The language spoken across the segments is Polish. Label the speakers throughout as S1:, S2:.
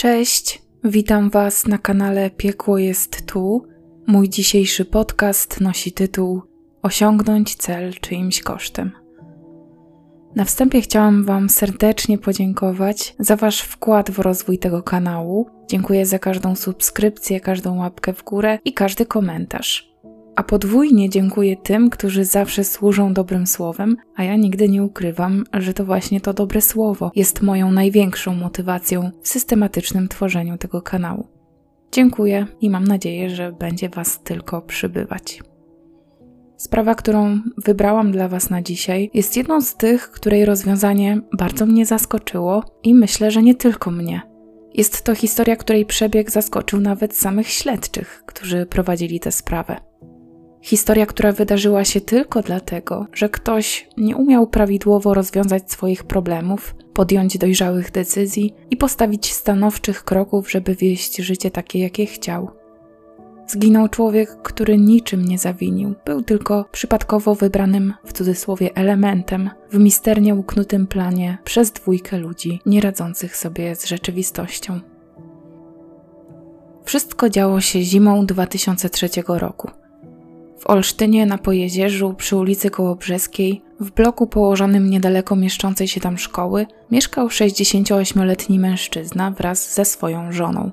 S1: Cześć, witam Was na kanale Piekło jest tu. Mój dzisiejszy podcast nosi tytuł Osiągnąć cel czyimś kosztem. Na wstępie chciałam Wam serdecznie podziękować za Wasz wkład w rozwój tego kanału. Dziękuję za każdą subskrypcję, każdą łapkę w górę i każdy komentarz. A podwójnie dziękuję tym, którzy zawsze służą dobrym słowem, a ja nigdy nie ukrywam, że to właśnie to dobre słowo jest moją największą motywacją w systematycznym tworzeniu tego kanału. Dziękuję i mam nadzieję, że będzie Was tylko przybywać. Sprawa, którą wybrałam dla Was na dzisiaj, jest jedną z tych, której rozwiązanie bardzo mnie zaskoczyło i myślę, że nie tylko mnie. Jest to historia, której przebieg zaskoczył nawet samych śledczych, którzy prowadzili tę sprawę. Historia, która wydarzyła się tylko dlatego, że ktoś nie umiał prawidłowo rozwiązać swoich problemów, podjąć dojrzałych decyzji i postawić stanowczych kroków, żeby wieść życie takie, jakie chciał. Zginął człowiek, który niczym nie zawinił, był tylko przypadkowo wybranym w cudzysłowie elementem w misternie uknutym planie przez dwójkę ludzi nie radzących sobie z rzeczywistością. Wszystko działo się zimą 2003 roku. W Olsztynie na Pojezierzu przy ulicy Kołobrzeskiej, w bloku położonym niedaleko mieszczącej się tam szkoły, mieszkał 68-letni mężczyzna wraz ze swoją żoną.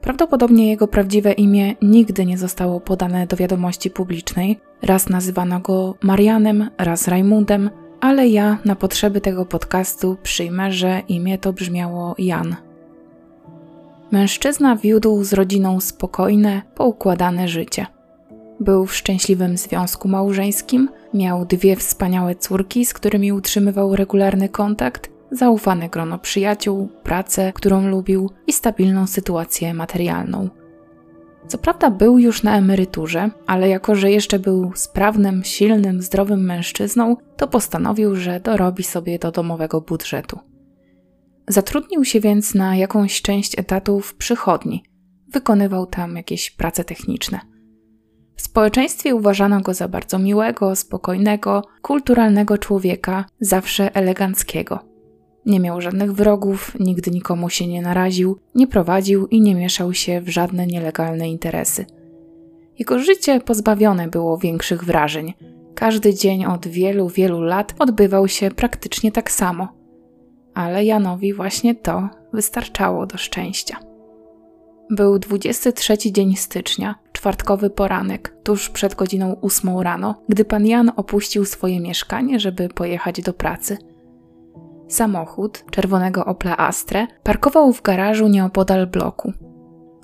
S1: Prawdopodobnie jego prawdziwe imię nigdy nie zostało podane do wiadomości publicznej. Raz nazywano go Marianem, raz Rajmundem, ale ja na potrzeby tego podcastu przyjmę, że imię to brzmiało Jan. Mężczyzna wiódł z rodziną spokojne, poukładane życie. Był w szczęśliwym związku małżeńskim, miał dwie wspaniałe córki, z którymi utrzymywał regularny kontakt, zaufane grono przyjaciół, pracę, którą lubił i stabilną sytuację materialną. Co prawda był już na emeryturze, ale jako że jeszcze był sprawnym, silnym, zdrowym mężczyzną, to postanowił, że dorobi sobie do domowego budżetu. Zatrudnił się więc na jakąś część etatu w przychodni. Wykonywał tam jakieś prace techniczne. W społeczeństwie uważano go za bardzo miłego, spokojnego, kulturalnego człowieka, zawsze eleganckiego. Nie miał żadnych wrogów, nigdy nikomu się nie naraził, nie prowadził i nie mieszał się w żadne nielegalne interesy. Jego życie pozbawione było większych wrażeń. Każdy dzień od wielu, wielu lat odbywał się praktycznie tak samo. Ale Janowi właśnie to wystarczało do szczęścia. Był 23 dzień stycznia, czwartkowy poranek, tuż przed godziną 8 rano, gdy pan Jan opuścił swoje mieszkanie, żeby pojechać do pracy. Samochód, czerwonego Opla Astre, parkował w garażu nieopodal bloku.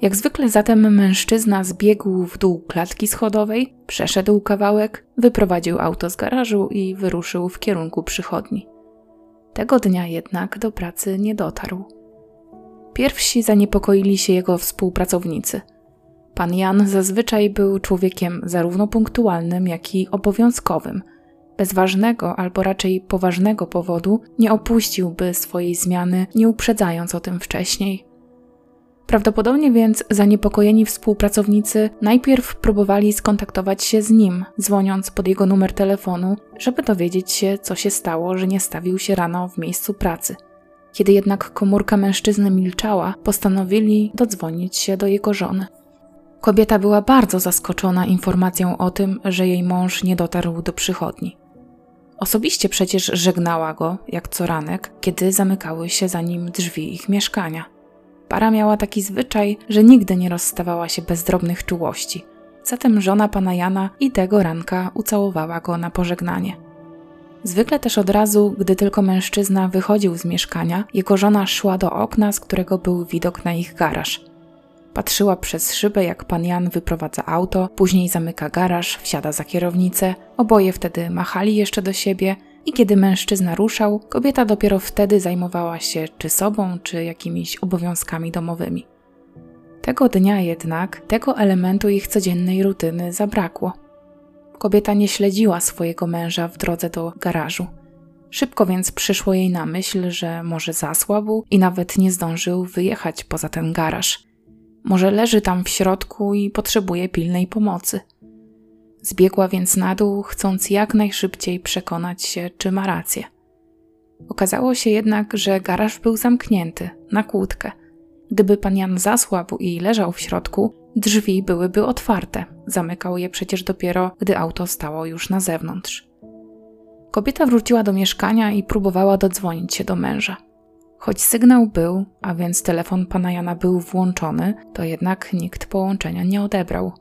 S1: Jak zwykle zatem mężczyzna zbiegł w dół klatki schodowej, przeszedł kawałek, wyprowadził auto z garażu i wyruszył w kierunku przychodni. Tego dnia jednak do pracy nie dotarł. Pierwsi zaniepokoili się jego współpracownicy. Pan Jan zazwyczaj był człowiekiem zarówno punktualnym, jak i obowiązkowym. Bez ważnego albo raczej poważnego powodu nie opuściłby swojej zmiany, nie uprzedzając o tym wcześniej. Prawdopodobnie więc zaniepokojeni współpracownicy najpierw próbowali skontaktować się z nim, dzwoniąc pod jego numer telefonu, żeby dowiedzieć się, co się stało, że nie stawił się rano w miejscu pracy. Kiedy jednak komórka mężczyzny milczała, postanowili dodzwonić się do jego żony. Kobieta była bardzo zaskoczona informacją o tym, że jej mąż nie dotarł do przychodni. Osobiście przecież żegnała go, jak co ranek, kiedy zamykały się za nim drzwi ich mieszkania. Para miała taki zwyczaj, że nigdy nie rozstawała się bez drobnych czułości. Zatem żona pana Jana i tego ranka ucałowała go na pożegnanie. Zwykle też od razu, gdy tylko mężczyzna wychodził z mieszkania, jego żona szła do okna, z którego był widok na ich garaż. Patrzyła przez szybę, jak pan Jan wyprowadza auto, później zamyka garaż, wsiada za kierownicę. Oboje wtedy machali jeszcze do siebie i kiedy mężczyzna ruszał, kobieta dopiero wtedy zajmowała się czy sobą, czy jakimiś obowiązkami domowymi. Tego dnia jednak tego elementu ich codziennej rutyny zabrakło. Kobieta nie śledziła swojego męża w drodze do garażu. Szybko więc przyszło jej na myśl, że może zasłabł i nawet nie zdążył wyjechać poza ten garaż. Może leży tam w środku i potrzebuje pilnej pomocy. Zbiegła więc na dół, chcąc jak najszybciej przekonać się, czy ma rację. Okazało się jednak, że garaż był zamknięty na kłódkę Gdyby pan Jan zasłabł i leżał w środku, drzwi byłyby otwarte. Zamykał je przecież dopiero, gdy auto stało już na zewnątrz. Kobieta wróciła do mieszkania i próbowała dodzwonić się do męża. Choć sygnał był, a więc telefon pana Jana był włączony, to jednak nikt połączenia nie odebrał.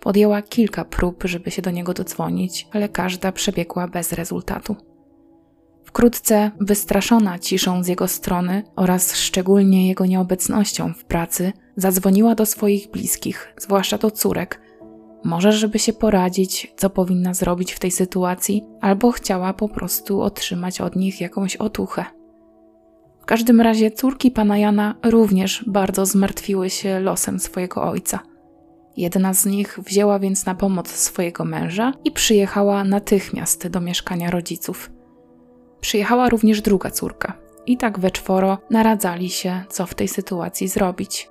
S1: Podjęła kilka prób, żeby się do niego dodzwonić, ale każda przebiegła bez rezultatu. Wkrótce, wystraszona ciszą z jego strony oraz szczególnie jego nieobecnością w pracy, zadzwoniła do swoich bliskich, zwłaszcza do córek. Może, żeby się poradzić, co powinna zrobić w tej sytuacji, albo chciała po prostu otrzymać od nich jakąś otuchę. W każdym razie córki pana Jana również bardzo zmartwiły się losem swojego ojca. Jedna z nich wzięła więc na pomoc swojego męża i przyjechała natychmiast do mieszkania rodziców. Przyjechała również druga córka i tak we czworo naradzali się, co w tej sytuacji zrobić.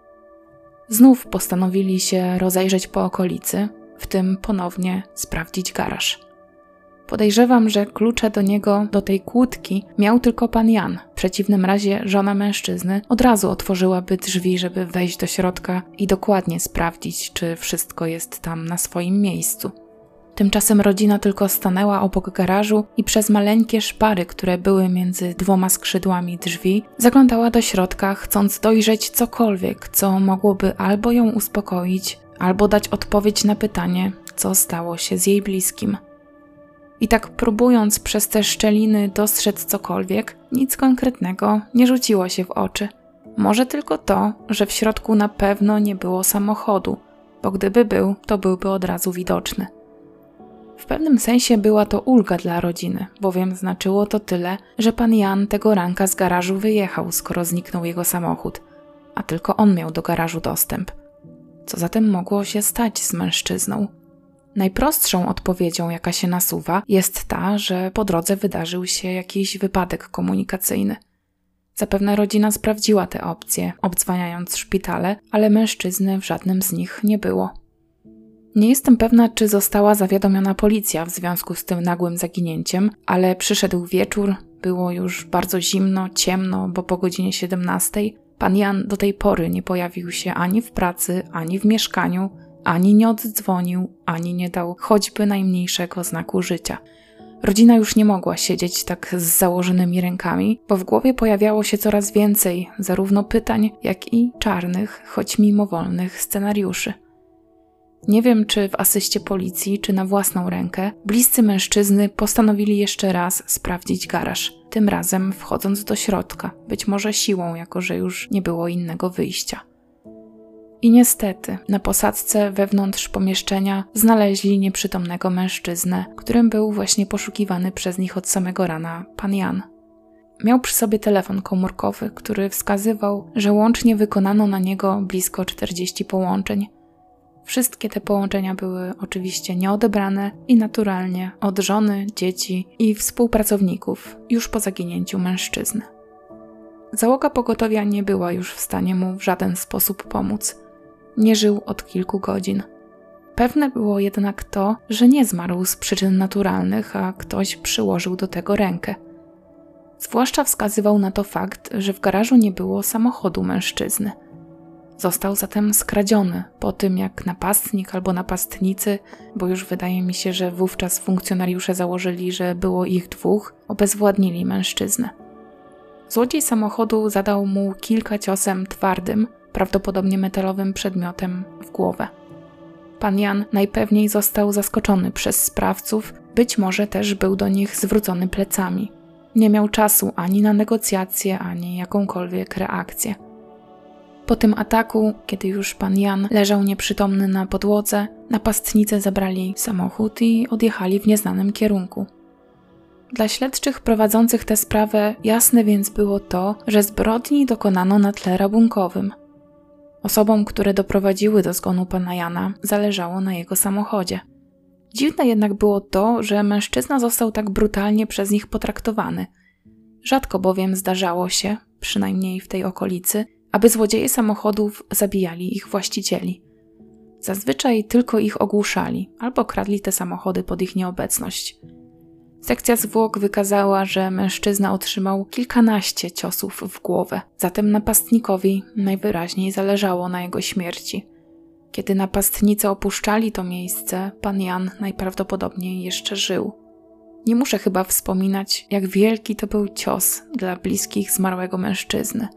S1: Znów postanowili się rozejrzeć po okolicy, w tym ponownie sprawdzić garaż. Podejrzewam, że klucze do niego, do tej kłódki, miał tylko pan Jan. W przeciwnym razie żona mężczyzny od razu otworzyłaby drzwi, żeby wejść do środka i dokładnie sprawdzić, czy wszystko jest tam na swoim miejscu. Tymczasem rodzina tylko stanęła obok garażu i przez maleńkie szpary, które były między dwoma skrzydłami drzwi, zaglądała do środka, chcąc dojrzeć cokolwiek, co mogłoby albo ją uspokoić, albo dać odpowiedź na pytanie, co stało się z jej bliskim. I tak próbując przez te szczeliny dostrzec cokolwiek, nic konkretnego nie rzuciło się w oczy. Może tylko to, że w środku na pewno nie było samochodu, bo gdyby był, to byłby od razu widoczny. W pewnym sensie była to ulga dla rodziny, bowiem znaczyło to tyle, że pan Jan tego ranka z garażu wyjechał, skoro zniknął jego samochód, a tylko on miał do garażu dostęp. Co zatem mogło się stać z mężczyzną? Najprostszą odpowiedzią, jaka się nasuwa, jest ta, że po drodze wydarzył się jakiś wypadek komunikacyjny. Zapewne rodzina sprawdziła te opcje, obdzwaniając szpitale, ale mężczyzny w żadnym z nich nie było. Nie jestem pewna, czy została zawiadomiona policja w związku z tym nagłym zaginięciem, ale przyszedł wieczór, było już bardzo zimno, ciemno, bo po godzinie 17 pan Jan do tej pory nie pojawił się ani w pracy, ani w mieszkaniu, ani nie oddzwonił, ani nie dał choćby najmniejszego znaku życia. Rodzina już nie mogła siedzieć tak z założonymi rękami, bo w głowie pojawiało się coraz więcej zarówno pytań, jak i czarnych, choć mimowolnych scenariuszy. Nie wiem, czy w asyście policji, czy na własną rękę, bliscy mężczyzny postanowili jeszcze raz sprawdzić garaż, tym razem wchodząc do środka, być może siłą, jako że już nie było innego wyjścia. I niestety, na posadzce wewnątrz pomieszczenia znaleźli nieprzytomnego mężczyznę, którym był właśnie poszukiwany przez nich od samego rana pan Jan. Miał przy sobie telefon komórkowy, który wskazywał, że łącznie wykonano na niego blisko 40 połączeń. Wszystkie te połączenia były oczywiście nieodebrane i naturalnie od żony, dzieci i współpracowników już po zaginięciu mężczyzny. Załoga pogotowia nie była już w stanie mu w żaden sposób pomóc nie żył od kilku godzin. Pewne było jednak to, że nie zmarł z przyczyn naturalnych, a ktoś przyłożył do tego rękę. Zwłaszcza wskazywał na to fakt, że w garażu nie było samochodu mężczyzny. Został zatem skradziony po tym, jak napastnik albo napastnicy, bo już wydaje mi się, że wówczas funkcjonariusze założyli, że było ich dwóch, obezwładnili mężczyznę. Złodziej samochodu zadał mu kilka ciosem twardym, prawdopodobnie metalowym przedmiotem w głowę. Pan Jan najpewniej został zaskoczony przez sprawców, być może też był do nich zwrócony plecami. Nie miał czasu ani na negocjacje, ani jakąkolwiek reakcję. Po tym ataku, kiedy już pan Jan leżał nieprzytomny na podłodze, napastnicy zabrali samochód i odjechali w nieznanym kierunku. Dla śledczych prowadzących tę sprawę jasne więc było to, że zbrodni dokonano na tle rabunkowym – Osobom, które doprowadziły do zgonu pana Jana, zależało na jego samochodzie. Dziwne jednak było to, że mężczyzna został tak brutalnie przez nich potraktowany. Rzadko bowiem zdarzało się, przynajmniej w tej okolicy, aby złodzieje samochodów zabijali ich właścicieli. Zazwyczaj tylko ich ogłuszali albo kradli te samochody pod ich nieobecność. Sekcja zwłok wykazała, że mężczyzna otrzymał kilkanaście ciosów w głowę, zatem napastnikowi najwyraźniej zależało na jego śmierci. Kiedy napastnicy opuszczali to miejsce, pan Jan najprawdopodobniej jeszcze żył. Nie muszę chyba wspominać, jak wielki to był cios dla bliskich zmarłego mężczyzny.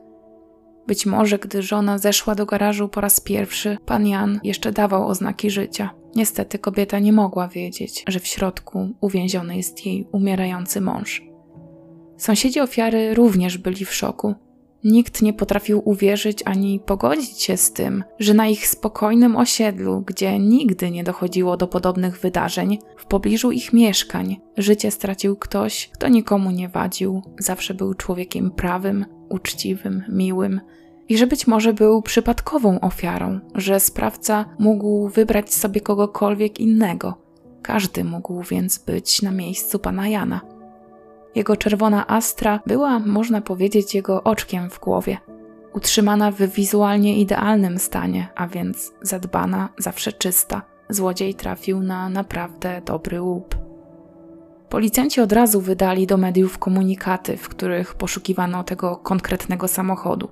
S1: Być może, gdy żona zeszła do garażu po raz pierwszy, pan Jan jeszcze dawał oznaki życia. Niestety kobieta nie mogła wiedzieć, że w środku uwięziony jest jej umierający mąż. Sąsiedzi ofiary również byli w szoku. Nikt nie potrafił uwierzyć ani pogodzić się z tym, że na ich spokojnym osiedlu, gdzie nigdy nie dochodziło do podobnych wydarzeń, w pobliżu ich mieszkań, życie stracił ktoś, kto nikomu nie wadził, zawsze był człowiekiem prawym, uczciwym, miłym i że być może był przypadkową ofiarą, że sprawca mógł wybrać sobie kogokolwiek innego. Każdy mógł więc być na miejscu pana Jana. Jego czerwona astra była, można powiedzieć, jego oczkiem w głowie. Utrzymana w wizualnie idealnym stanie, a więc zadbana, zawsze czysta. Złodziej trafił na naprawdę dobry łup. Policjanci od razu wydali do mediów komunikaty, w których poszukiwano tego konkretnego samochodu.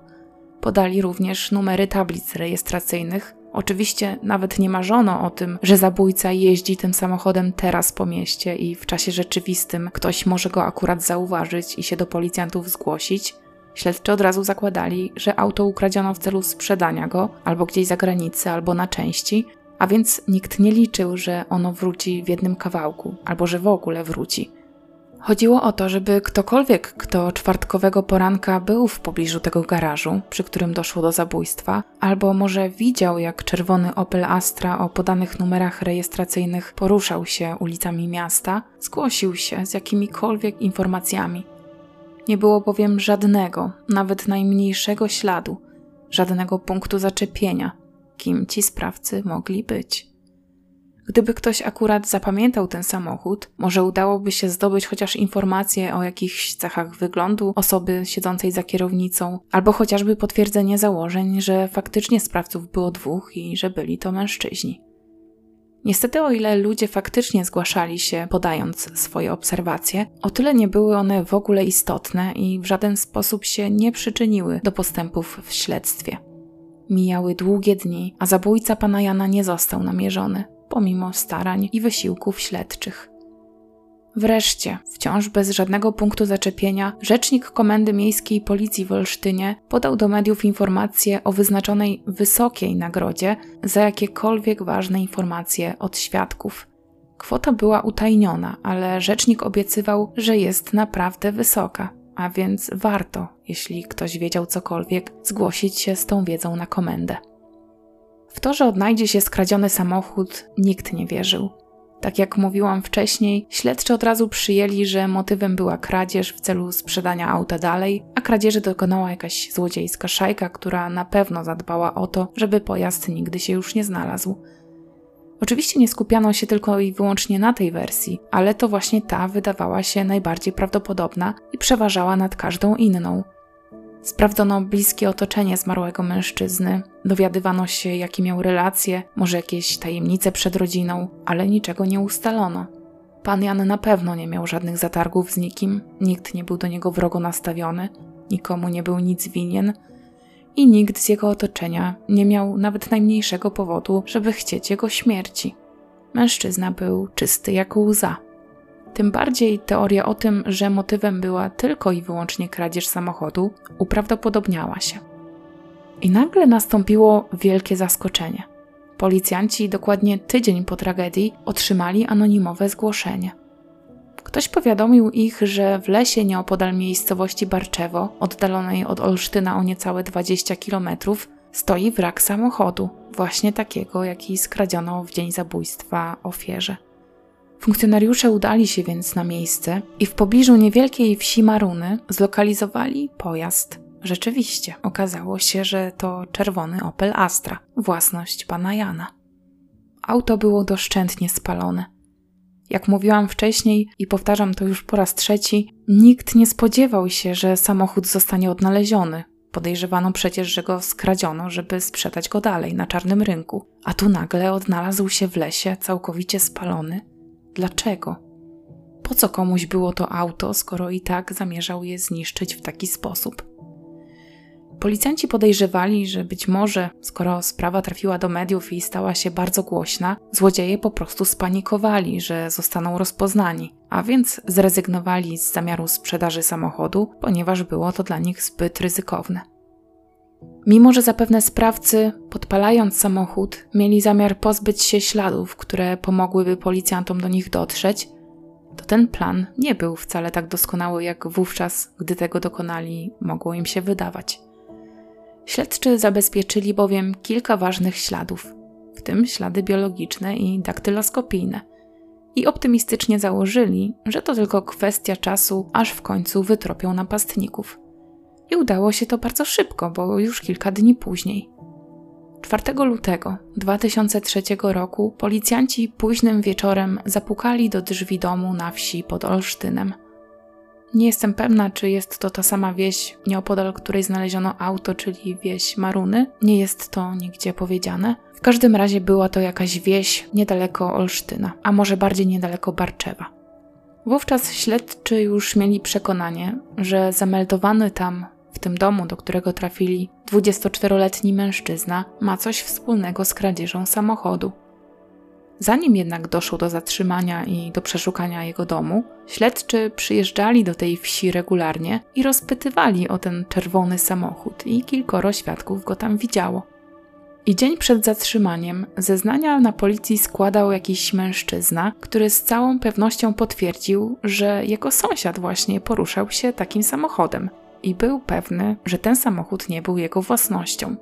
S1: Podali również numery tablic rejestracyjnych. Oczywiście nawet nie marzono o tym, że zabójca jeździ tym samochodem teraz po mieście i w czasie rzeczywistym ktoś może go akurat zauważyć i się do policjantów zgłosić. Śledczy od razu zakładali, że auto ukradziono w celu sprzedania go albo gdzieś za granicę, albo na części, a więc nikt nie liczył, że ono wróci w jednym kawałku, albo że w ogóle wróci. Chodziło o to, żeby ktokolwiek, kto czwartkowego poranka był w pobliżu tego garażu, przy którym doszło do zabójstwa, albo może widział, jak czerwony Opel Astra o podanych numerach rejestracyjnych poruszał się ulicami miasta, zgłosił się z jakimikolwiek informacjami. Nie było bowiem żadnego, nawet najmniejszego śladu, żadnego punktu zaczepienia, kim ci sprawcy mogli być. Gdyby ktoś akurat zapamiętał ten samochód, może udałoby się zdobyć chociaż informacje o jakichś cechach wyglądu osoby siedzącej za kierownicą, albo chociażby potwierdzenie założeń, że faktycznie sprawców było dwóch i że byli to mężczyźni. Niestety, o ile ludzie faktycznie zgłaszali się, podając swoje obserwacje, o tyle nie były one w ogóle istotne i w żaden sposób się nie przyczyniły do postępów w śledztwie. Mijały długie dni, a zabójca pana Jana nie został namierzony pomimo starań i wysiłków śledczych. Wreszcie, wciąż bez żadnego punktu zaczepienia, rzecznik Komendy Miejskiej Policji w Olsztynie podał do mediów informację o wyznaczonej wysokiej nagrodzie za jakiekolwiek ważne informacje od świadków. Kwota była utajniona, ale rzecznik obiecywał, że jest naprawdę wysoka, a więc warto, jeśli ktoś wiedział cokolwiek, zgłosić się z tą wiedzą na komendę. W to, że odnajdzie się skradziony samochód, nikt nie wierzył. Tak jak mówiłam wcześniej, śledczy od razu przyjęli, że motywem była kradzież w celu sprzedania auta dalej, a kradzieży dokonała jakaś złodziejska szajka, która na pewno zadbała o to, żeby pojazd nigdy się już nie znalazł. Oczywiście nie skupiano się tylko i wyłącznie na tej wersji, ale to właśnie ta wydawała się najbardziej prawdopodobna i przeważała nad każdą inną – Sprawdzono bliskie otoczenie zmarłego mężczyzny, dowiadywano się, jakie miał relacje, może jakieś tajemnice przed rodziną, ale niczego nie ustalono. Pan Jan na pewno nie miał żadnych zatargów z nikim, nikt nie był do niego wrogo nastawiony, nikomu nie był nic winien i nikt z jego otoczenia nie miał nawet najmniejszego powodu, żeby chcieć jego śmierci. Mężczyzna był czysty jak łza. Tym bardziej teoria o tym, że motywem była tylko i wyłącznie kradzież samochodu, uprawdopodobniała się. I nagle nastąpiło wielkie zaskoczenie. Policjanci dokładnie tydzień po tragedii otrzymali anonimowe zgłoszenie. Ktoś powiadomił ich, że w lesie nieopodal miejscowości Barczewo, oddalonej od Olsztyna o niecałe 20 kilometrów, stoi wrak samochodu, właśnie takiego, jaki skradziono w dzień zabójstwa ofierze. Funkcjonariusze udali się więc na miejsce i w pobliżu niewielkiej wsi Maruny zlokalizowali pojazd. Rzeczywiście okazało się, że to czerwony Opel Astra, własność pana Jana. Auto było doszczętnie spalone. Jak mówiłam wcześniej i powtarzam to już po raz trzeci, nikt nie spodziewał się, że samochód zostanie odnaleziony. Podejrzewano przecież, że go skradziono, żeby sprzedać go dalej na czarnym rynku, a tu nagle odnalazł się w lesie całkowicie spalony Dlaczego? Po co komuś było to auto, skoro i tak zamierzał je zniszczyć w taki sposób? Policjanci podejrzewali, że być może, skoro sprawa trafiła do mediów i stała się bardzo głośna, złodzieje po prostu spanikowali, że zostaną rozpoznani, a więc zrezygnowali z zamiaru sprzedaży samochodu, ponieważ było to dla nich zbyt ryzykowne. Mimo, że zapewne sprawcy, podpalając samochód, mieli zamiar pozbyć się śladów, które pomogłyby policjantom do nich dotrzeć, to ten plan nie był wcale tak doskonały, jak wówczas, gdy tego dokonali, mogło im się wydawać. Śledczy zabezpieczyli bowiem kilka ważnych śladów, w tym ślady biologiczne i daktyloskopijne, i optymistycznie założyli, że to tylko kwestia czasu, aż w końcu wytropią napastników. I udało się to bardzo szybko, bo już kilka dni później. 4 lutego 2003 roku policjanci późnym wieczorem zapukali do drzwi domu na wsi pod Olsztynem. Nie jestem pewna, czy jest to ta sama wieś, nieopodal której znaleziono auto, czyli wieś Maruny. Nie jest to nigdzie powiedziane. W każdym razie była to jakaś wieś niedaleko Olsztyna, a może bardziej niedaleko Barczewa. Wówczas śledczy już mieli przekonanie, że zameldowany tam, w tym domu, do którego trafili, 24-letni mężczyzna ma coś wspólnego z kradzieżą samochodu. Zanim jednak doszło do zatrzymania i do przeszukania jego domu, śledczy przyjeżdżali do tej wsi regularnie i rozpytywali o ten czerwony samochód, i kilkoro świadków go tam widziało. I dzień przed zatrzymaniem zeznania na policji składał jakiś mężczyzna, który z całą pewnością potwierdził, że jego sąsiad właśnie poruszał się takim samochodem i był pewny, że ten samochód nie był jego własnością.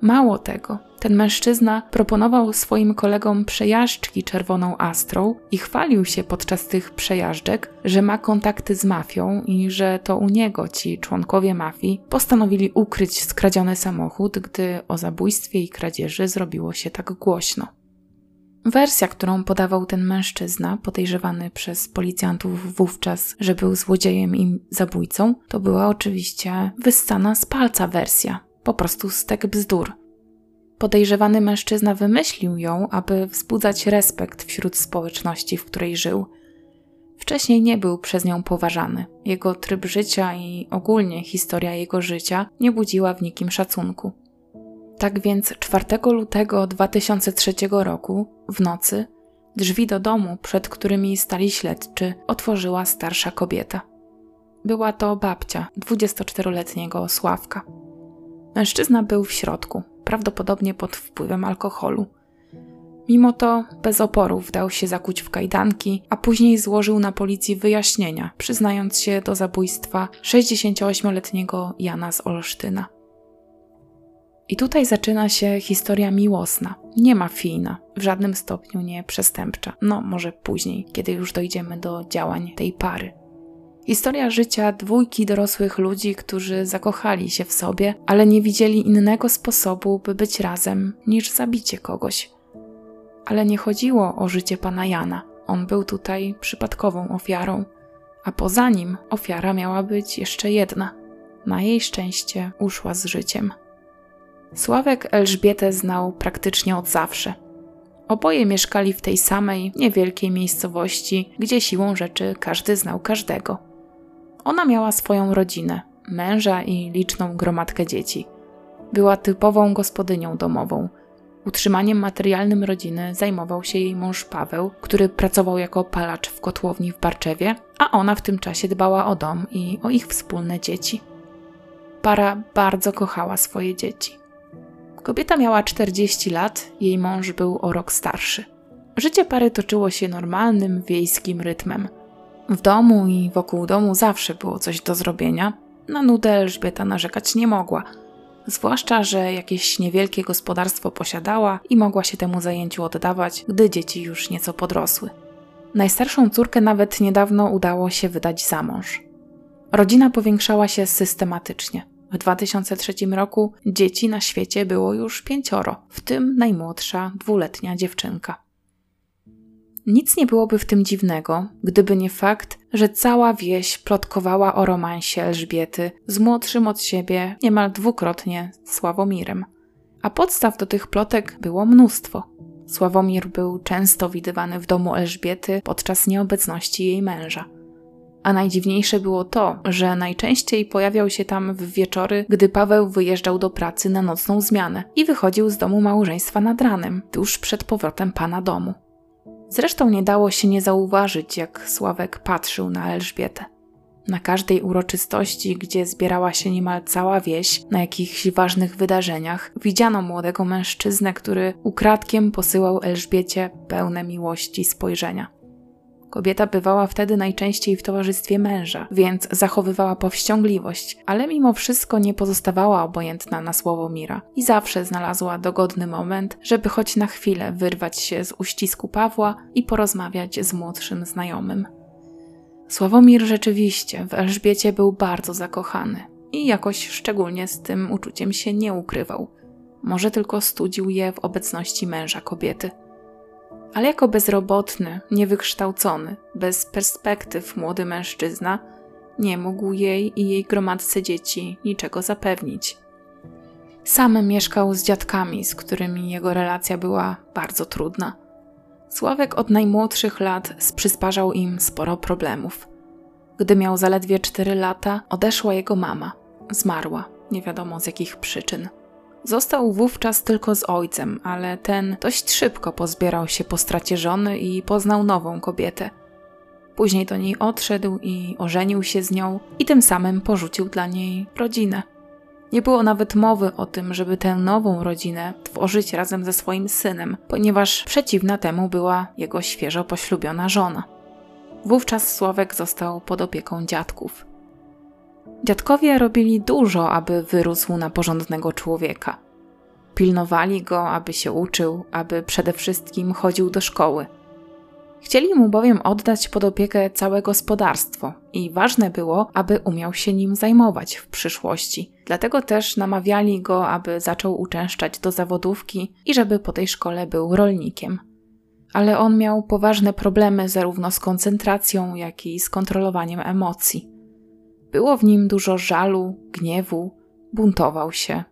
S1: Mało tego, ten mężczyzna proponował swoim kolegom przejażdżki czerwoną astrą i chwalił się podczas tych przejażdżek, że ma kontakty z mafią i że to u niego ci członkowie mafii postanowili ukryć skradziony samochód, gdy o zabójstwie i kradzieży zrobiło się tak głośno. Wersja, którą podawał ten mężczyzna, podejrzewany przez policjantów wówczas, że był złodziejem i zabójcą, to była oczywiście wyssana z palca wersja, po prostu stek bzdur. Podejrzewany mężczyzna wymyślił ją, aby wzbudzać respekt wśród społeczności, w której żył. Wcześniej nie był przez nią poważany. Jego tryb życia i ogólnie historia jego życia nie budziła w nikim szacunku. Tak więc 4 lutego 2003 roku, w nocy, drzwi do domu, przed którymi stali śledczy, otworzyła starsza kobieta. Była to babcia 24-letniego Sławka. Mężczyzna był w środku, prawdopodobnie pod wpływem alkoholu. Mimo to bez oporów dał się zakuć w kajdanki, a później złożył na policji wyjaśnienia, przyznając się do zabójstwa 68-letniego Jana z Olsztyna. I tutaj zaczyna się historia miłosna, nie mafijna, w żadnym stopniu nie przestępcza. No, może później, kiedy już dojdziemy do działań tej pary. Historia życia dwójki dorosłych ludzi, którzy zakochali się w sobie, ale nie widzieli innego sposobu, by być razem, niż zabicie kogoś. Ale nie chodziło o życie pana Jana. On był tutaj przypadkową ofiarą, a poza nim ofiara miała być jeszcze jedna. Na jej szczęście uszła z życiem. Sławek Elżbietę znał praktycznie od zawsze. Oboje mieszkali w tej samej, niewielkiej miejscowości, gdzie siłą rzeczy każdy znał każdego. Ona miała swoją rodzinę, męża i liczną gromadkę dzieci. Była typową gospodynią domową. Utrzymaniem materialnym rodziny zajmował się jej mąż Paweł, który pracował jako palacz w kotłowni w Barczewie, a ona w tym czasie dbała o dom i o ich wspólne dzieci. Para bardzo kochała swoje dzieci. Kobieta miała 40 lat, jej mąż był o rok starszy. Życie pary toczyło się normalnym, wiejskim rytmem. W domu i wokół domu zawsze było coś do zrobienia. Na nudę Elżbieta narzekać nie mogła. Zwłaszcza, że jakieś niewielkie gospodarstwo posiadała i mogła się temu zajęciu oddawać, gdy dzieci już nieco podrosły. Najstarszą córkę nawet niedawno udało się wydać za mąż. Rodzina powiększała się systematycznie. W 2003 roku dzieci na świecie było już pięcioro, w tym najmłodsza dwuletnia dziewczynka. Nic nie byłoby w tym dziwnego, gdyby nie fakt, że cała wieś plotkowała o romansie Elżbiety z młodszym od siebie niemal dwukrotnie Sławomirem. A podstaw do tych plotek było mnóstwo. Sławomir był często widywany w domu Elżbiety podczas nieobecności jej męża. A najdziwniejsze było to, że najczęściej pojawiał się tam w wieczory, gdy Paweł wyjeżdżał do pracy na nocną zmianę i wychodził z domu małżeństwa nad ranem, tuż przed powrotem pana domu. Zresztą nie dało się nie zauważyć, jak Sławek patrzył na Elżbietę. Na każdej uroczystości, gdzie zbierała się niemal cała wieś, na jakichś ważnych wydarzeniach, widziano młodego mężczyznę, który ukradkiem posyłał Elżbiecie pełne miłości spojrzenia. Kobieta bywała wtedy najczęściej w towarzystwie męża, więc zachowywała powściągliwość, ale mimo wszystko nie pozostawała obojętna na słowo Mira i zawsze znalazła dogodny moment, żeby choć na chwilę wyrwać się z uścisku Pawła i porozmawiać z młodszym znajomym. Sławomir rzeczywiście w Elżbiecie był bardzo zakochany i jakoś szczególnie z tym uczuciem się nie ukrywał. Może tylko studził je w obecności męża kobiety. Ale jako bezrobotny, niewykształcony, bez perspektyw młody mężczyzna nie mógł jej i jej gromadce dzieci niczego zapewnić. Sam mieszkał z dziadkami, z którymi jego relacja była bardzo trudna. Sławek od najmłodszych lat przysparzał im sporo problemów. Gdy miał zaledwie 4 lata, odeszła jego mama. Zmarła, nie wiadomo z jakich przyczyn. Został wówczas tylko z ojcem, ale ten dość szybko pozbierał się po stracie żony i poznał nową kobietę. Później do niej odszedł i ożenił się z nią, i tym samym porzucił dla niej rodzinę. Nie było nawet mowy o tym, żeby tę nową rodzinę tworzyć razem ze swoim synem, ponieważ przeciwna temu była jego świeżo poślubiona żona. Wówczas Sławek został pod opieką dziadków. Dziadkowie robili dużo, aby wyrósł na porządnego człowieka. Pilnowali go, aby się uczył, aby przede wszystkim chodził do szkoły. Chcieli mu bowiem oddać pod opiekę całe gospodarstwo i ważne było, aby umiał się nim zajmować w przyszłości. Dlatego też namawiali go, aby zaczął uczęszczać do zawodówki i żeby po tej szkole był rolnikiem. Ale on miał poważne problemy zarówno z koncentracją, jak i z kontrolowaniem emocji. Było w nim dużo żalu, gniewu, buntował się.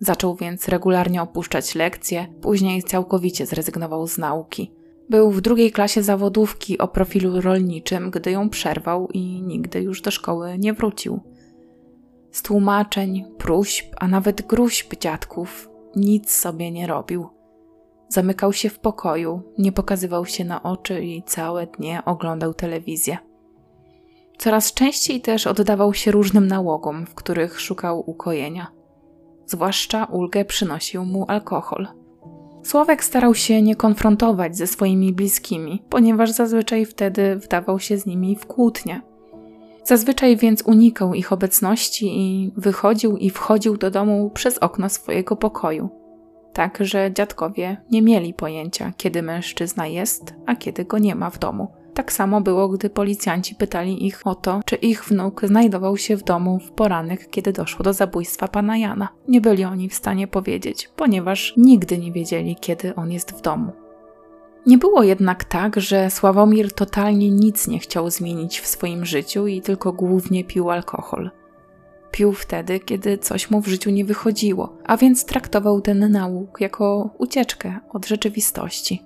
S1: Zaczął więc regularnie opuszczać lekcje, później całkowicie zrezygnował z nauki. Był w drugiej klasie zawodówki o profilu rolniczym, gdy ją przerwał i nigdy już do szkoły nie wrócił. Z tłumaczeń, próśb, a nawet gruźb dziadków nic sobie nie robił. Zamykał się w pokoju, nie pokazywał się na oczy i całe dnie oglądał telewizję. Coraz częściej też oddawał się różnym nałogom, w których szukał ukojenia. Zwłaszcza ulgę przynosił mu alkohol. Sławek starał się nie konfrontować ze swoimi bliskimi, ponieważ zazwyczaj wtedy wdawał się z nimi w kłótnie. Zazwyczaj więc unikał ich obecności i wychodził i wchodził do domu przez okno swojego pokoju. Tak, że dziadkowie nie mieli pojęcia, kiedy mężczyzna jest, a kiedy go nie ma w domu. Tak samo było, gdy policjanci pytali ich o to, czy ich wnuk znajdował się w domu w poranek, kiedy doszło do zabójstwa pana Jana. Nie byli oni w stanie powiedzieć, ponieważ nigdy nie wiedzieli, kiedy on jest w domu. Nie było jednak tak, że Sławomir totalnie nic nie chciał zmienić w swoim życiu i tylko głównie pił alkohol. Pił wtedy, kiedy coś mu w życiu nie wychodziło, a więc traktował ten nauk jako ucieczkę od rzeczywistości.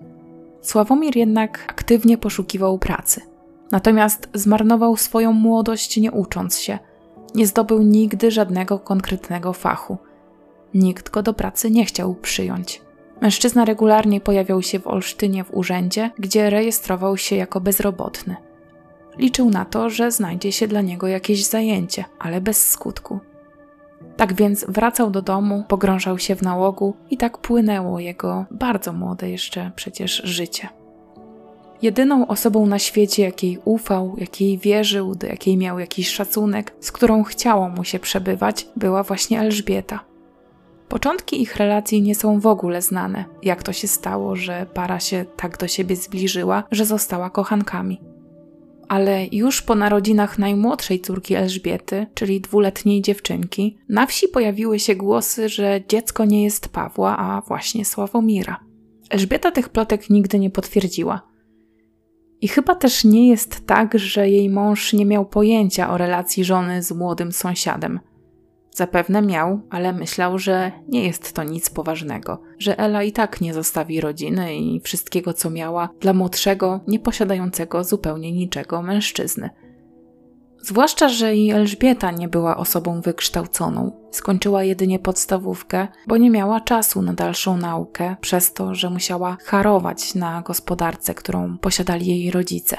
S1: Sławomir jednak aktywnie poszukiwał pracy. Natomiast zmarnował swoją młodość nie ucząc się. Nie zdobył nigdy żadnego konkretnego fachu. Nikt go do pracy nie chciał przyjąć. Mężczyzna regularnie pojawiał się w Olsztynie w urzędzie, gdzie rejestrował się jako bezrobotny. Liczył na to, że znajdzie się dla niego jakieś zajęcie, ale bez skutku. Tak więc wracał do domu, pogrążał się w nałogu i tak płynęło jego bardzo młode jeszcze przecież życie. Jedyną osobą na świecie, jakiej ufał, jakiej wierzył, do jakiej miał jakiś szacunek, z którą chciało mu się przebywać, była właśnie Elżbieta. Początki ich relacji nie są w ogóle znane, jak to się stało, że para się tak do siebie zbliżyła, że została kochankami ale już po narodzinach najmłodszej córki Elżbiety, czyli dwuletniej dziewczynki, na wsi pojawiły się głosy, że dziecko nie jest Pawła, a właśnie Sławomira. Elżbieta tych plotek nigdy nie potwierdziła. I chyba też nie jest tak, że jej mąż nie miał pojęcia o relacji żony z młodym sąsiadem. Zapewne miał, ale myślał, że nie jest to nic poważnego, że Ela i tak nie zostawi rodziny i wszystkiego, co miała, dla młodszego, nieposiadającego zupełnie niczego mężczyzny. Zwłaszcza, że i Elżbieta nie była osobą wykształconą. Skończyła jedynie podstawówkę, bo nie miała czasu na dalszą naukę, przez to, że musiała harować na gospodarce, którą posiadali jej rodzice.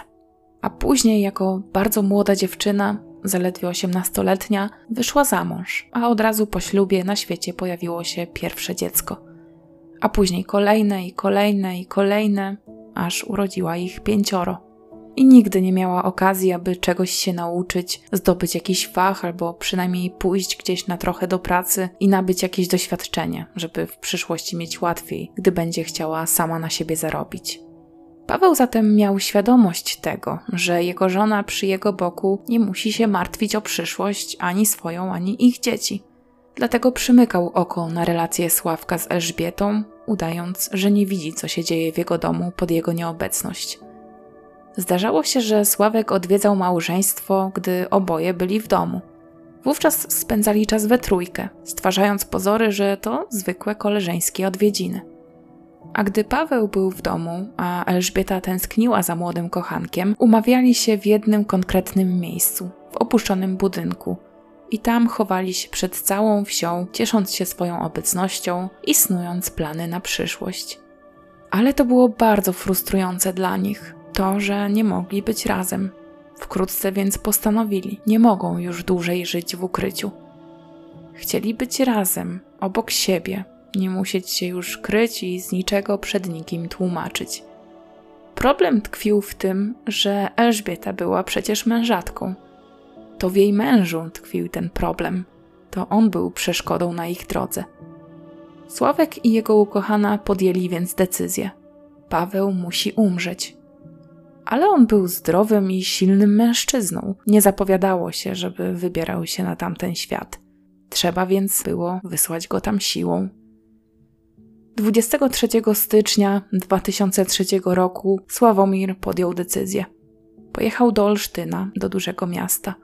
S1: A później, jako bardzo młoda dziewczyna, zaledwie 18-letnia, wyszła za mąż, a od razu po ślubie na świecie pojawiło się pierwsze dziecko. A później kolejne i kolejne i kolejne, aż urodziła ich pięcioro i nigdy nie miała okazji, aby czegoś się nauczyć, zdobyć jakiś fach albo przynajmniej pójść gdzieś na trochę do pracy i nabyć jakieś doświadczenie, żeby w przyszłości mieć łatwiej, gdy będzie chciała sama na siebie zarobić. Paweł zatem miał świadomość tego, że jego żona przy jego boku nie musi się martwić o przyszłość ani swoją, ani ich dzieci. Dlatego przymykał oko na relację Sławka z Elżbietą, udając, że nie widzi, co się dzieje w jego domu pod jego nieobecność. Zdarzało się, że Sławek odwiedzał małżeństwo, gdy oboje byli w domu. Wówczas spędzali czas we trójkę, stwarzając pozory, że to zwykłe koleżeńskie odwiedziny. A gdy Paweł był w domu, a Elżbieta tęskniła za młodym kochankiem, umawiali się w jednym konkretnym miejscu, w opuszczonym budynku. I tam chowali się przed całą wsią, ciesząc się swoją obecnością i snując plany na przyszłość. Ale to było bardzo frustrujące dla nich, to, że nie mogli być razem. Wkrótce więc postanowili, nie mogą już dłużej żyć w ukryciu. Chcieli być razem, obok siebie, nie musieć się już kryć i z niczego przed nikim tłumaczyć. Problem tkwił w tym, że Elżbieta była przecież mężatką. To w jej mężu tkwił ten problem. To on był przeszkodą na ich drodze. Sławek i jego ukochana podjęli więc decyzję. Paweł musi umrzeć ale on był zdrowym i silnym mężczyzną. Nie zapowiadało się, żeby wybierał się na tamten świat. Trzeba więc było wysłać go tam siłą. 23 stycznia 2003 roku Sławomir podjął decyzję. Pojechał do Olsztyna, do dużego miasta.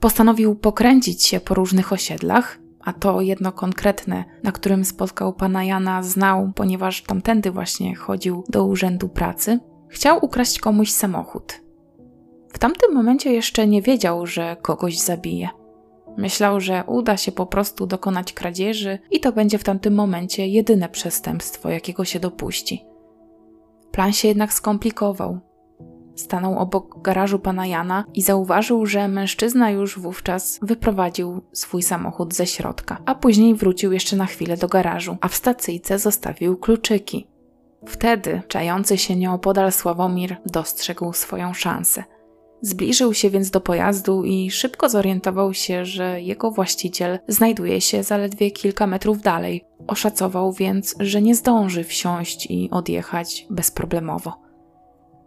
S1: Postanowił pokręcić się po różnych osiedlach, a to jedno konkretne, na którym spotkał pana Jana, znał, ponieważ tamtędy właśnie chodził do urzędu pracy Chciał ukraść komuś samochód. W tamtym momencie jeszcze nie wiedział, że kogoś zabije. Myślał, że uda się po prostu dokonać kradzieży i to będzie w tamtym momencie jedyne przestępstwo, jakiego się dopuści. Plan się jednak skomplikował. Stanął obok garażu pana Jana i zauważył, że mężczyzna już wówczas wyprowadził swój samochód ze środka, a później wrócił jeszcze na chwilę do garażu, a w stacyjce zostawił kluczyki. Wtedy czający się nieopodal Sławomir dostrzegł swoją szansę. Zbliżył się więc do pojazdu i szybko zorientował się, że jego właściciel znajduje się zaledwie kilka metrów dalej. Oszacował więc, że nie zdąży wsiąść i odjechać bezproblemowo.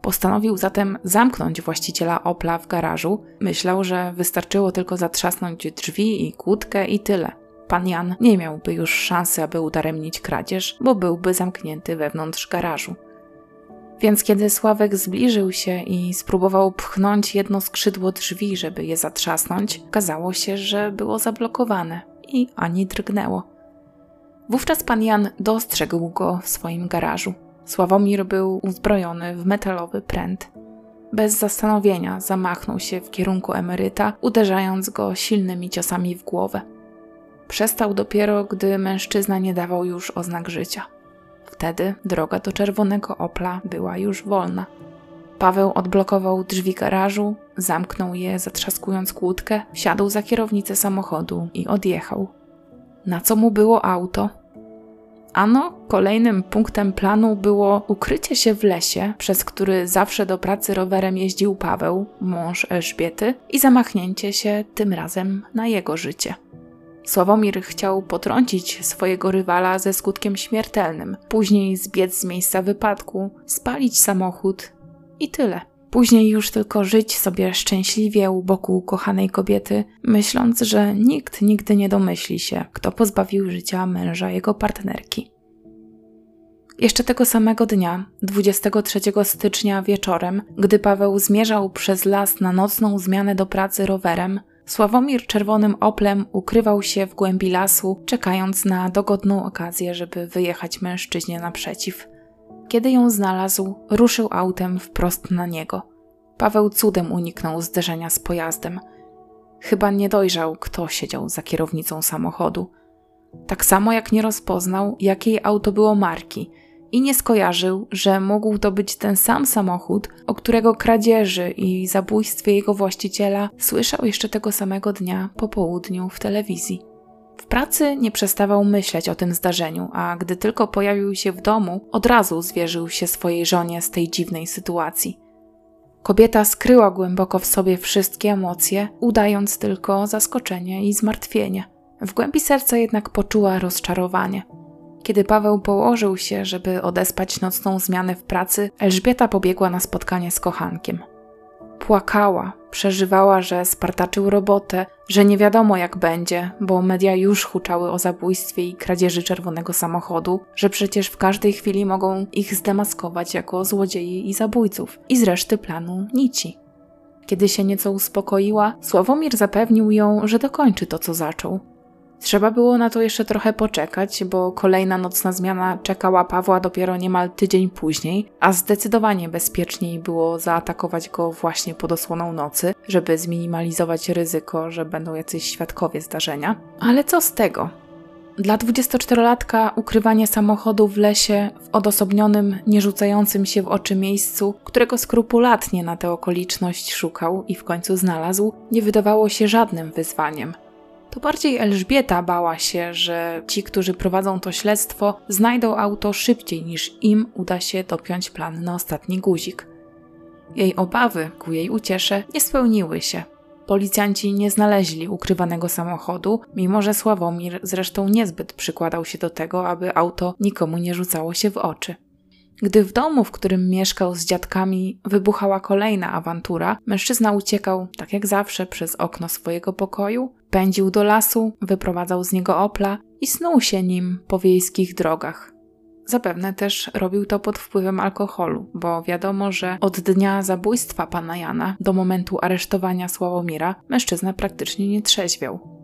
S1: Postanowił zatem zamknąć właściciela Opla w garażu. Myślał, że wystarczyło tylko zatrzasnąć drzwi i kłódkę i tyle pan Jan nie miałby już szansy, aby udaremnić kradzież, bo byłby zamknięty wewnątrz garażu. Więc kiedy Sławek zbliżył się i spróbował pchnąć jedno skrzydło drzwi, żeby je zatrzasnąć, okazało się, że było zablokowane i ani drgnęło. Wówczas pan Jan dostrzegł go w swoim garażu. Sławomir był uzbrojony w metalowy pręt. Bez zastanowienia zamachnął się w kierunku emeryta, uderzając go silnymi ciosami w głowę. Przestał dopiero, gdy mężczyzna nie dawał już oznak życia. Wtedy droga do czerwonego Opla była już wolna. Paweł odblokował drzwi garażu, zamknął je, zatrzaskując kłódkę, wsiadł za kierownicę samochodu i odjechał. Na co mu było auto? Ano, kolejnym punktem planu było ukrycie się w lesie, przez który zawsze do pracy rowerem jeździł Paweł, mąż Elżbiety, i zamachnięcie się tym razem na jego życie. Sławomir chciał potrącić swojego rywala ze skutkiem śmiertelnym, później zbiec z miejsca wypadku, spalić samochód i tyle. Później już tylko żyć sobie szczęśliwie u boku kochanej kobiety, myśląc, że nikt nigdy nie domyśli się, kto pozbawił życia męża jego partnerki. Jeszcze tego samego dnia, 23 stycznia wieczorem, gdy Paweł zmierzał przez las na nocną zmianę do pracy rowerem, Sławomir czerwonym oplem ukrywał się w głębi lasu, czekając na dogodną okazję, żeby wyjechać mężczyźnie naprzeciw. Kiedy ją znalazł, ruszył autem wprost na niego. Paweł cudem uniknął zderzenia z pojazdem. Chyba nie dojrzał, kto siedział za kierownicą samochodu. Tak samo jak nie rozpoznał, jakiej auto było marki i nie skojarzył, że mógł to być ten sam samochód, o którego kradzieży i zabójstwie jego właściciela słyszał jeszcze tego samego dnia po południu w telewizji. W pracy nie przestawał myśleć o tym zdarzeniu, a gdy tylko pojawił się w domu, od razu zwierzył się swojej żonie z tej dziwnej sytuacji. Kobieta skryła głęboko w sobie wszystkie emocje, udając tylko zaskoczenie i zmartwienie. W głębi serca jednak poczuła rozczarowanie. Kiedy Paweł położył się, żeby odespać nocną zmianę w pracy, Elżbieta pobiegła na spotkanie z kochankiem. Płakała, przeżywała, że spartaczył robotę, że nie wiadomo jak będzie, bo media już huczały o zabójstwie i kradzieży czerwonego samochodu, że przecież w każdej chwili mogą ich zdemaskować jako złodziei i zabójców i z reszty planu nici. Kiedy się nieco uspokoiła, Sławomir zapewnił ją, że dokończy to, co zaczął. Trzeba było na to jeszcze trochę poczekać, bo kolejna nocna zmiana czekała Pawła dopiero niemal tydzień później, a zdecydowanie bezpieczniej było zaatakować go właśnie pod osłoną nocy, żeby zminimalizować ryzyko, że będą jacyś świadkowie zdarzenia. Ale co z tego? Dla 24-latka ukrywanie samochodu w lesie w odosobnionym, nie rzucającym się w oczy miejscu, którego skrupulatnie na tę okoliczność szukał i w końcu znalazł, nie wydawało się żadnym wyzwaniem – to bardziej Elżbieta bała się, że ci, którzy prowadzą to śledztwo, znajdą auto szybciej niż im uda się dopiąć plan na ostatni guzik. Jej obawy, ku jej uciesze, nie spełniły się. Policjanci nie znaleźli ukrywanego samochodu, mimo że Sławomir zresztą niezbyt przykładał się do tego, aby auto nikomu nie rzucało się w oczy. Gdy w domu, w którym mieszkał z dziadkami, wybuchała kolejna awantura, mężczyzna uciekał, tak jak zawsze, przez okno swojego pokoju, pędził do lasu, wyprowadzał z niego opla i snuł się nim po wiejskich drogach. Zapewne też robił to pod wpływem alkoholu, bo wiadomo, że od dnia zabójstwa pana Jana do momentu aresztowania Sławomira mężczyzna praktycznie nie trzeźwiał.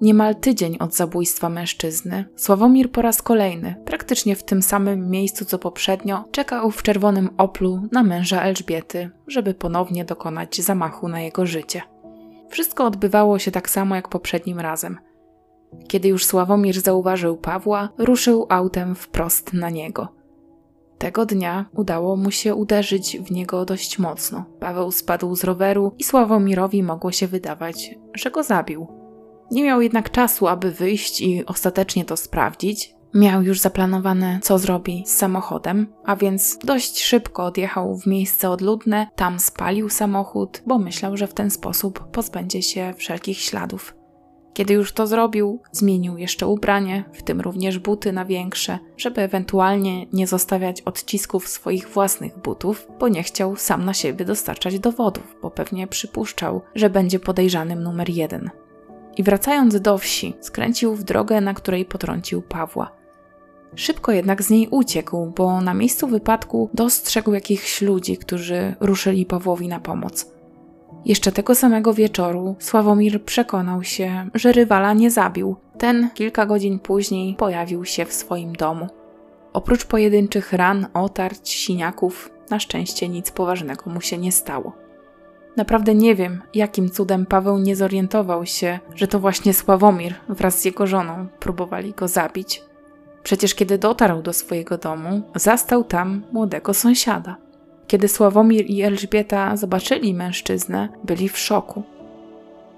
S1: Niemal tydzień od zabójstwa mężczyzny, Sławomir po raz kolejny, praktycznie w tym samym miejscu co poprzednio, czekał w czerwonym oplu na męża Elżbiety, żeby ponownie dokonać zamachu na jego życie. Wszystko odbywało się tak samo jak poprzednim razem. Kiedy już Sławomir zauważył Pawła, ruszył autem wprost na niego. Tego dnia udało mu się uderzyć w niego dość mocno. Paweł spadł z roweru i Sławomirowi mogło się wydawać, że go zabił. Nie miał jednak czasu, aby wyjść i ostatecznie to sprawdzić. Miał już zaplanowane, co zrobi z samochodem, a więc dość szybko odjechał w miejsce odludne, tam spalił samochód, bo myślał, że w ten sposób pozbędzie się wszelkich śladów. Kiedy już to zrobił, zmienił jeszcze ubranie, w tym również buty na większe, żeby ewentualnie nie zostawiać odcisków swoich własnych butów, bo nie chciał sam na siebie dostarczać dowodów, bo pewnie przypuszczał, że będzie podejrzanym numer jeden i wracając do wsi, skręcił w drogę, na której potrącił Pawła. Szybko jednak z niej uciekł, bo na miejscu wypadku dostrzegł jakichś ludzi, którzy ruszyli Pawłowi na pomoc. Jeszcze tego samego wieczoru Sławomir przekonał się, że rywala nie zabił. Ten kilka godzin później pojawił się w swoim domu. Oprócz pojedynczych ran, otarć, siniaków, na szczęście nic poważnego mu się nie stało. Naprawdę nie wiem, jakim cudem Paweł nie zorientował się, że to właśnie Sławomir wraz z jego żoną próbowali go zabić. Przecież kiedy dotarł do swojego domu, zastał tam młodego sąsiada. Kiedy Sławomir i Elżbieta zobaczyli mężczyznę, byli w szoku.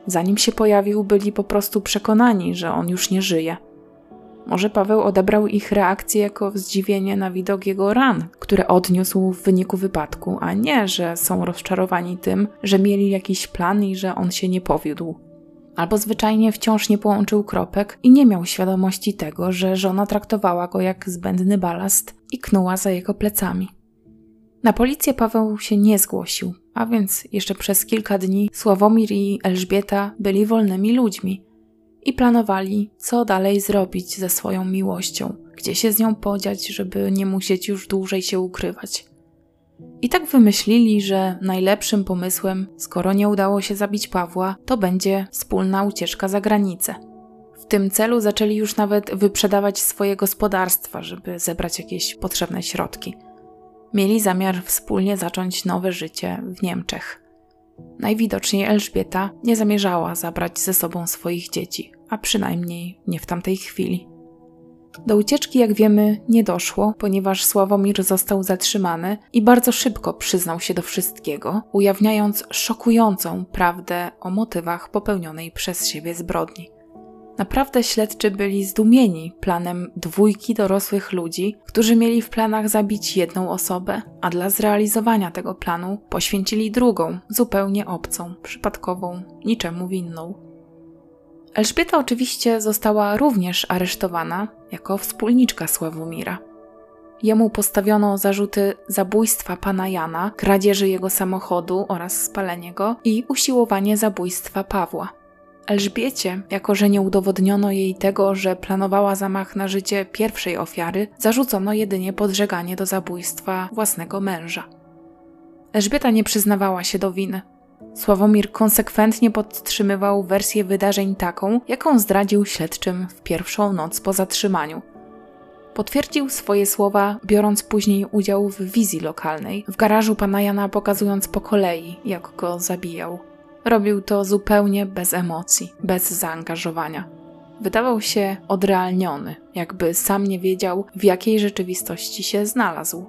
S1: Zanim się pojawił, byli po prostu przekonani, że on już nie żyje. Może Paweł odebrał ich reakcję jako zdziwienie na widok jego ran, które odniósł w wyniku wypadku, a nie, że są rozczarowani tym, że mieli jakiś plan i że on się nie powiódł. Albo zwyczajnie wciąż nie połączył kropek i nie miał świadomości tego, że żona traktowała go jak zbędny balast i knuła za jego plecami. Na policję Paweł się nie zgłosił, a więc jeszcze przez kilka dni Sławomir i Elżbieta byli wolnymi ludźmi – i planowali, co dalej zrobić ze swoją miłością, gdzie się z nią podziać, żeby nie musieć już dłużej się ukrywać. I tak wymyślili, że najlepszym pomysłem, skoro nie udało się zabić Pawła, to będzie wspólna ucieczka za granicę. W tym celu zaczęli już nawet wyprzedawać swoje gospodarstwa, żeby zebrać jakieś potrzebne środki. Mieli zamiar wspólnie zacząć nowe życie w Niemczech. Najwidoczniej Elżbieta nie zamierzała zabrać ze sobą swoich dzieci, a przynajmniej nie w tamtej chwili. Do ucieczki, jak wiemy, nie doszło, ponieważ Sławomir został zatrzymany i bardzo szybko przyznał się do wszystkiego, ujawniając szokującą prawdę o motywach popełnionej przez siebie zbrodni. Naprawdę śledczy byli zdumieni planem dwójki dorosłych ludzi, którzy mieli w planach zabić jedną osobę, a dla zrealizowania tego planu poświęcili drugą, zupełnie obcą, przypadkową, niczemu winną. Elżbieta oczywiście została również aresztowana jako wspólniczka Sławomira. Jemu postawiono zarzuty zabójstwa pana Jana, kradzieży jego samochodu oraz spalenia go i usiłowanie zabójstwa Pawła. Elżbiecie, jako że nie udowodniono jej tego, że planowała zamach na życie pierwszej ofiary, zarzucono jedynie podżeganie do zabójstwa własnego męża. Elżbieta nie przyznawała się do winy. Sławomir konsekwentnie podtrzymywał wersję wydarzeń taką, jaką zdradził śledczym w pierwszą noc po zatrzymaniu. Potwierdził swoje słowa, biorąc później udział w wizji lokalnej, w garażu pana Jana pokazując po kolei, jak go zabijał. Robił to zupełnie bez emocji, bez zaangażowania. Wydawał się odrealniony, jakby sam nie wiedział, w jakiej rzeczywistości się znalazł.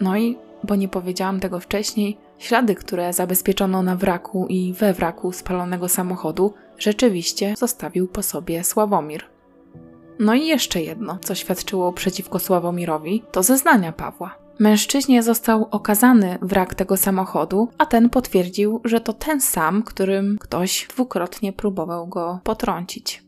S1: No i, bo nie powiedziałam tego wcześniej, Ślady, które zabezpieczono na wraku i we wraku spalonego samochodu, rzeczywiście zostawił po sobie Sławomir. No i jeszcze jedno, co świadczyło przeciwko Sławomirowi, to zeznania Pawła. Mężczyźnie został okazany wrak tego samochodu, a ten potwierdził, że to ten sam, którym ktoś dwukrotnie próbował go potrącić.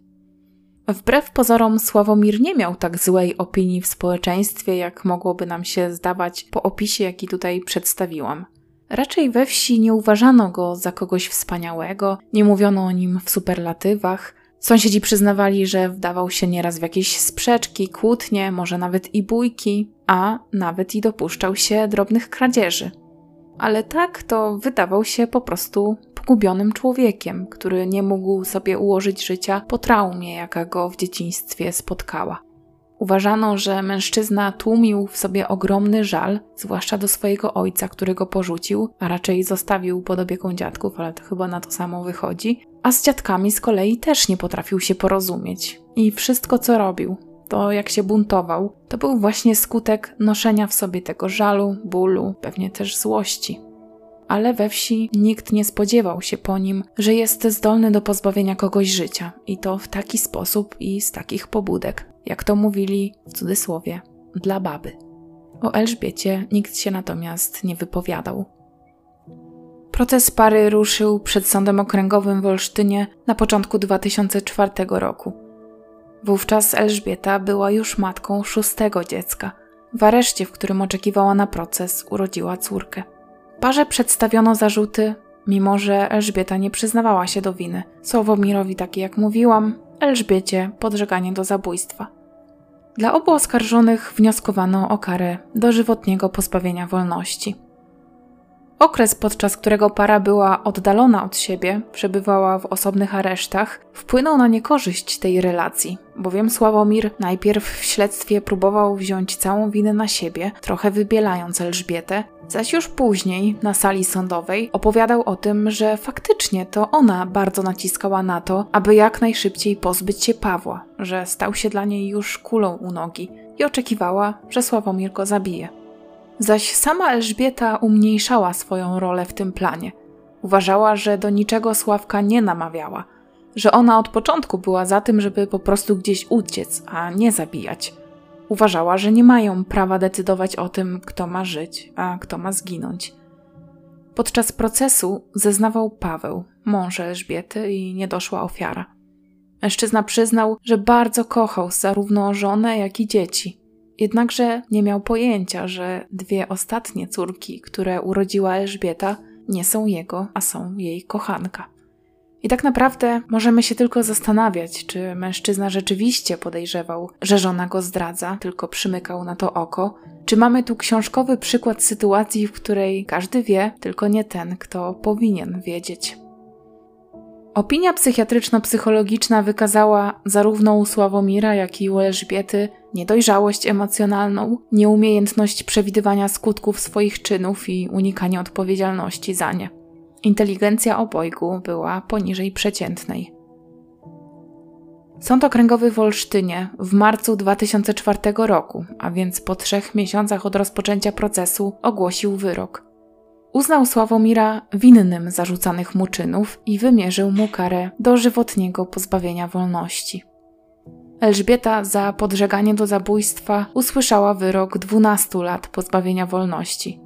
S1: Wbrew pozorom, Sławomir nie miał tak złej opinii w społeczeństwie, jak mogłoby nam się zdawać po opisie, jaki tutaj przedstawiłam. Raczej we wsi nie uważano go za kogoś wspaniałego, nie mówiono o nim w superlatywach. Sąsiedzi przyznawali, że wdawał się nieraz w jakieś sprzeczki, kłótnie, może nawet i bójki, a nawet i dopuszczał się drobnych kradzieży. Ale tak to wydawał się po prostu pogubionym człowiekiem, który nie mógł sobie ułożyć życia po traumie, jaka go w dzieciństwie spotkała. Uważano, że mężczyzna tłumił w sobie ogromny żal, zwłaszcza do swojego ojca, który go porzucił, a raczej zostawił pod opieką dziadków, ale to chyba na to samo wychodzi, a z dziadkami z kolei też nie potrafił się porozumieć. I wszystko, co robił, to jak się buntował, to był właśnie skutek noszenia w sobie tego żalu, bólu, pewnie też złości. Ale we wsi nikt nie spodziewał się po nim, że jest zdolny do pozbawienia kogoś życia i to w taki sposób i z takich pobudek jak to mówili w cudzysłowie, dla baby. O Elżbiecie nikt się natomiast nie wypowiadał. Proces pary ruszył przed Sądem Okręgowym w Olsztynie na początku 2004 roku. Wówczas Elżbieta była już matką szóstego dziecka. W areszcie, w którym oczekiwała na proces, urodziła córkę. Parze przedstawiono zarzuty, mimo że Elżbieta nie przyznawała się do winy. Sławomirowi, takie jak mówiłam, Elżbiecie podżeganie do zabójstwa. Dla obu oskarżonych wnioskowano o karę dożywotniego pozbawienia wolności. Okres, podczas którego para była oddalona od siebie, przebywała w osobnych aresztach, wpłynął na niekorzyść tej relacji, bowiem Sławomir najpierw w śledztwie próbował wziąć całą winę na siebie, trochę wybielając Elżbietę, zaś już później, na sali sądowej, opowiadał o tym, że faktycznie to ona bardzo naciskała na to, aby jak najszybciej pozbyć się Pawła, że stał się dla niej już kulą u nogi i oczekiwała, że Sławomir go zabije. Zaś sama Elżbieta umniejszała swoją rolę w tym planie. Uważała, że do niczego Sławka nie namawiała, że ona od początku była za tym, żeby po prostu gdzieś uciec, a nie zabijać. Uważała, że nie mają prawa decydować o tym, kto ma żyć, a kto ma zginąć. Podczas procesu zeznawał Paweł, mąż Elżbiety i niedoszła ofiara. Mężczyzna przyznał, że bardzo kochał zarówno żonę, jak i dzieci Jednakże nie miał pojęcia, że dwie ostatnie córki, które urodziła Elżbieta, nie są jego, a są jej kochanka. I tak naprawdę możemy się tylko zastanawiać, czy mężczyzna rzeczywiście podejrzewał, że żona go zdradza, tylko przymykał na to oko, czy mamy tu książkowy przykład sytuacji, w której każdy wie, tylko nie ten, kto powinien wiedzieć. Opinia psychiatryczno-psychologiczna wykazała zarówno u Sławomira, jak i u Elżbiety niedojrzałość emocjonalną, nieumiejętność przewidywania skutków swoich czynów i unikanie odpowiedzialności za nie. Inteligencja obojgu była poniżej przeciętnej. Sąd Okręgowy w Olsztynie w marcu 2004 roku, a więc po trzech miesiącach od rozpoczęcia procesu, ogłosił wyrok. Uznał Sławomira winnym zarzucanych mu czynów i wymierzył mu karę dożywotniego pozbawienia wolności. Elżbieta za podżeganie do zabójstwa usłyszała wyrok 12 lat pozbawienia wolności.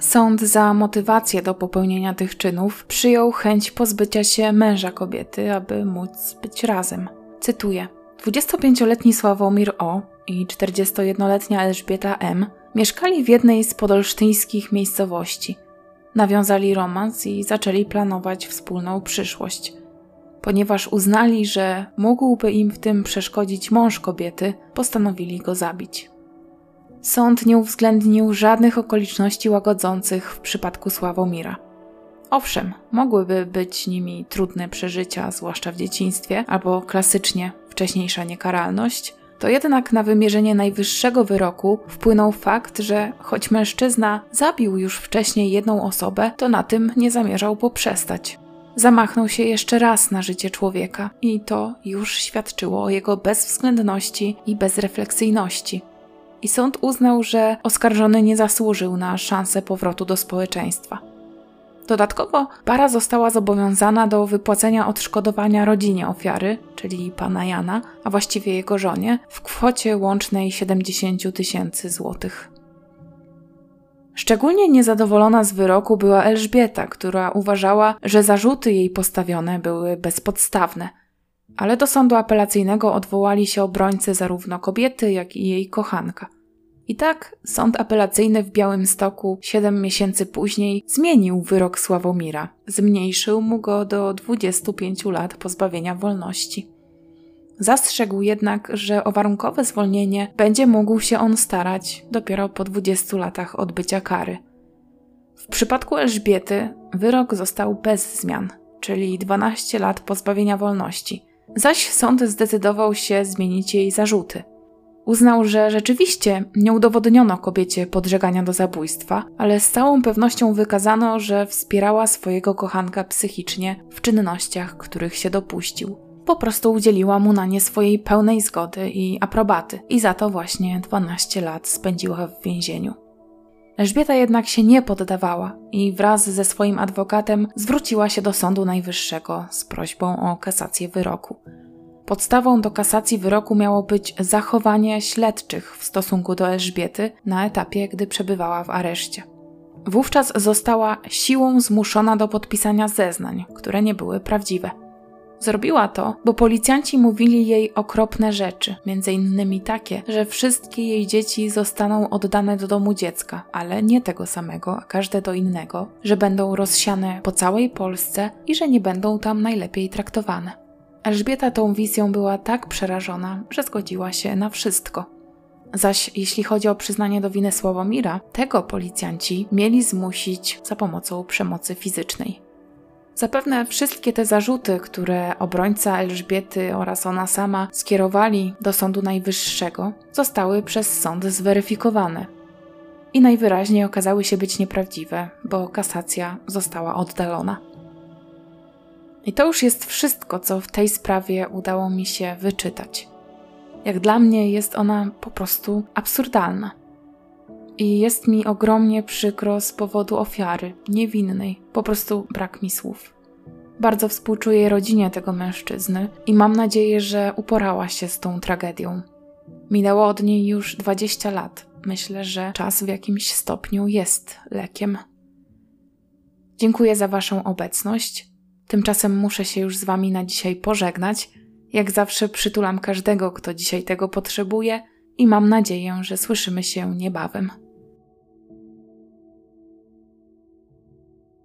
S1: Sąd za motywację do popełnienia tych czynów przyjął chęć pozbycia się męża kobiety, aby móc być razem. Cytuję: 25-letni Sławomir O. i 41-letnia Elżbieta M. mieszkali w jednej z podolsztyńskich miejscowości. Nawiązali romans i zaczęli planować wspólną przyszłość. Ponieważ uznali, że mógłby im w tym przeszkodzić mąż kobiety, postanowili go zabić. Sąd nie uwzględnił żadnych okoliczności łagodzących w przypadku Sławomira. Owszem, mogłyby być nimi trudne przeżycia, zwłaszcza w dzieciństwie, albo klasycznie wcześniejsza niekaralność, to jednak na wymierzenie najwyższego wyroku wpłynął fakt, że choć mężczyzna zabił już wcześniej jedną osobę, to na tym nie zamierzał poprzestać. Zamachnął się jeszcze raz na życie człowieka i to już świadczyło o jego bezwzględności i bezrefleksyjności i sąd uznał, że oskarżony nie zasłużył na szansę powrotu do społeczeństwa. Dodatkowo para została zobowiązana do wypłacenia odszkodowania rodzinie ofiary, czyli pana Jana, a właściwie jego żonie, w kwocie łącznej 70 tysięcy złotych. Szczególnie niezadowolona z wyroku była Elżbieta, która uważała, że zarzuty jej postawione były bezpodstawne, ale do sądu apelacyjnego odwołali się obrońcy zarówno kobiety, jak i jej kochanka. I tak sąd apelacyjny w Białymstoku siedem miesięcy później zmienił wyrok Sławomira, zmniejszył mu go do 25 lat pozbawienia wolności. Zastrzegł jednak, że o warunkowe zwolnienie będzie mógł się on starać dopiero po 20 latach odbycia kary. W przypadku Elżbiety wyrok został bez zmian, czyli 12 lat pozbawienia wolności – Zaś sąd zdecydował się zmienić jej zarzuty. Uznał, że rzeczywiście nie udowodniono kobiecie podżegania do zabójstwa, ale z całą pewnością wykazano, że wspierała swojego kochanka psychicznie w czynnościach, których się dopuścił. Po prostu udzieliła mu na nie swojej pełnej zgody i aprobaty, i za to właśnie 12 lat spędziła w więzieniu. Elżbieta jednak się nie poddawała i wraz ze swoim adwokatem zwróciła się do Sądu Najwyższego z prośbą o kasację wyroku. Podstawą do kasacji wyroku miało być zachowanie śledczych w stosunku do Elżbiety na etapie, gdy przebywała w areszcie. Wówczas została siłą zmuszona do podpisania zeznań, które nie były prawdziwe. Zrobiła to, bo policjanci mówili jej okropne rzeczy, między innymi takie, że wszystkie jej dzieci zostaną oddane do domu dziecka, ale nie tego samego, a każde do innego, że będą rozsiane po całej Polsce i że nie będą tam najlepiej traktowane. Elżbieta tą wizją była tak przerażona, że zgodziła się na wszystko. Zaś jeśli chodzi o przyznanie do winy Sławomira, tego policjanci mieli zmusić za pomocą przemocy fizycznej. Zapewne wszystkie te zarzuty, które obrońca Elżbiety oraz ona sama skierowali do Sądu Najwyższego, zostały przez sąd zweryfikowane. I najwyraźniej okazały się być nieprawdziwe, bo kasacja została oddalona. I to już jest wszystko, co w tej sprawie udało mi się wyczytać. Jak dla mnie jest ona po prostu absurdalna. I jest mi ogromnie przykro z powodu ofiary, niewinnej, po prostu brak mi słów. Bardzo współczuję rodzinie tego mężczyzny i mam nadzieję, że uporała się z tą tragedią. Minęło od niej już 20 lat. Myślę, że czas w jakimś stopniu jest lekiem. Dziękuję za Waszą obecność. Tymczasem muszę się już z Wami na dzisiaj pożegnać. Jak zawsze przytulam każdego, kto dzisiaj tego potrzebuje i mam nadzieję, że słyszymy się niebawem.